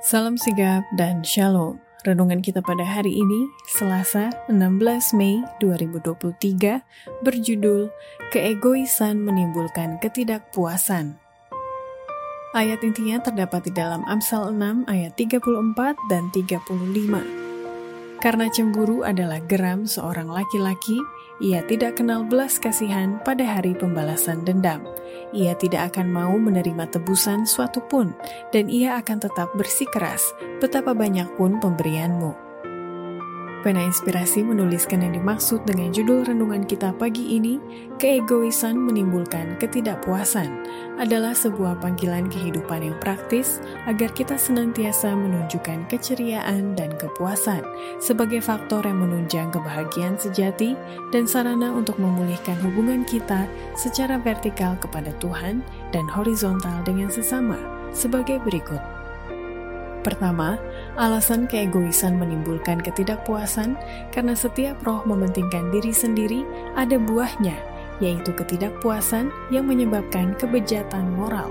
Salam sigap dan shalom. Renungan kita pada hari ini, Selasa 16 Mei 2023, berjudul Keegoisan Menimbulkan Ketidakpuasan. Ayat intinya terdapat di dalam Amsal 6 ayat 34 dan 35. Karena cemburu adalah geram seorang laki-laki, ia tidak kenal belas kasihan pada hari pembalasan dendam. Ia tidak akan mau menerima tebusan suatu pun, dan ia akan tetap bersikeras, betapa banyak pun pemberianmu. Pena Inspirasi menuliskan yang dimaksud dengan judul renungan kita pagi ini, keegoisan menimbulkan ketidakpuasan, adalah sebuah panggilan kehidupan yang praktis agar kita senantiasa menunjukkan keceriaan dan kepuasan sebagai faktor yang menunjang kebahagiaan sejati dan sarana untuk memulihkan hubungan kita secara vertikal kepada Tuhan dan horizontal dengan sesama sebagai berikut. Pertama, alasan keegoisan menimbulkan ketidakpuasan karena setiap roh mementingkan diri sendiri ada buahnya, yaitu ketidakpuasan yang menyebabkan kebejatan moral.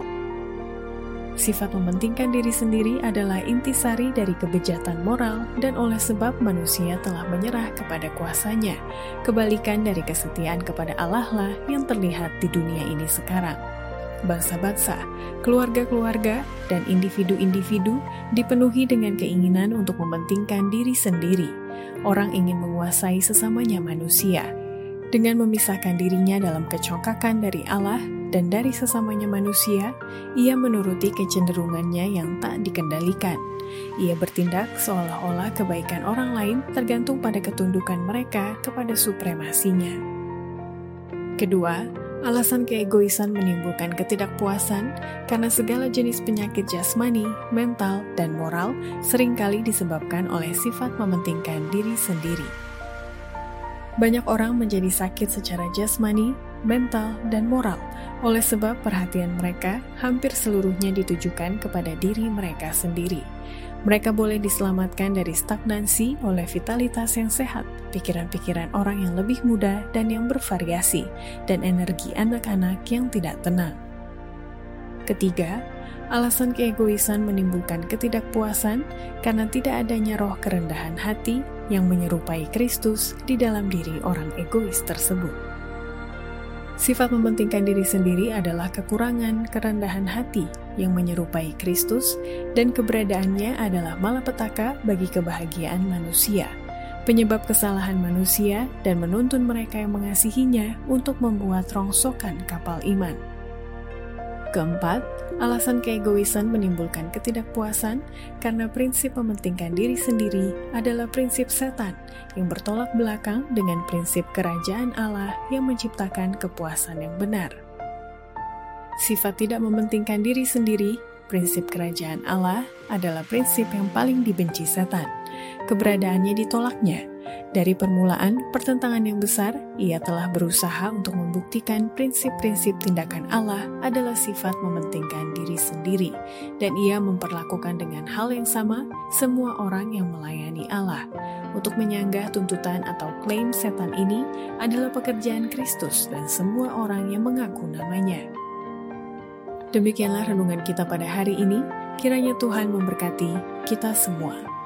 Sifat mementingkan diri sendiri adalah intisari dari kebejatan moral dan oleh sebab manusia telah menyerah kepada kuasanya, kebalikan dari kesetiaan kepada Allah lah yang terlihat di dunia ini sekarang bangsa-bangsa, keluarga-keluarga, dan individu-individu dipenuhi dengan keinginan untuk mementingkan diri sendiri. Orang ingin menguasai sesamanya manusia. Dengan memisahkan dirinya dalam kecongkakan dari Allah dan dari sesamanya manusia, ia menuruti kecenderungannya yang tak dikendalikan. Ia bertindak seolah-olah kebaikan orang lain tergantung pada ketundukan mereka kepada supremasinya. Kedua, Alasan keegoisan menimbulkan ketidakpuasan karena segala jenis penyakit jasmani, mental, dan moral sering kali disebabkan oleh sifat mementingkan diri sendiri. Banyak orang menjadi sakit secara jasmani, mental, dan moral oleh sebab perhatian mereka hampir seluruhnya ditujukan kepada diri mereka sendiri. Mereka boleh diselamatkan dari stagnansi oleh vitalitas yang sehat, pikiran-pikiran orang yang lebih muda dan yang bervariasi, dan energi anak-anak yang tidak tenang. Ketiga, alasan keegoisan menimbulkan ketidakpuasan karena tidak adanya roh kerendahan hati yang menyerupai Kristus di dalam diri orang egois tersebut. Sifat mementingkan diri sendiri adalah kekurangan kerendahan hati yang menyerupai Kristus dan keberadaannya adalah malapetaka bagi kebahagiaan manusia, penyebab kesalahan manusia dan menuntun mereka yang mengasihinya untuk membuat rongsokan kapal iman. Keempat, alasan keegoisan menimbulkan ketidakpuasan karena prinsip mementingkan diri sendiri adalah prinsip setan yang bertolak belakang dengan prinsip kerajaan Allah yang menciptakan kepuasan yang benar. Sifat tidak mementingkan diri sendiri, prinsip kerajaan Allah adalah prinsip yang paling dibenci setan. Keberadaannya ditolaknya, dari permulaan pertentangan yang besar, ia telah berusaha untuk membuktikan prinsip-prinsip tindakan Allah adalah sifat mementingkan diri sendiri, dan ia memperlakukan dengan hal yang sama semua orang yang melayani Allah. Untuk menyanggah tuntutan atau klaim setan ini adalah pekerjaan Kristus dan semua orang yang mengaku namanya. Demikianlah renungan kita pada hari ini. Kiranya Tuhan memberkati kita semua.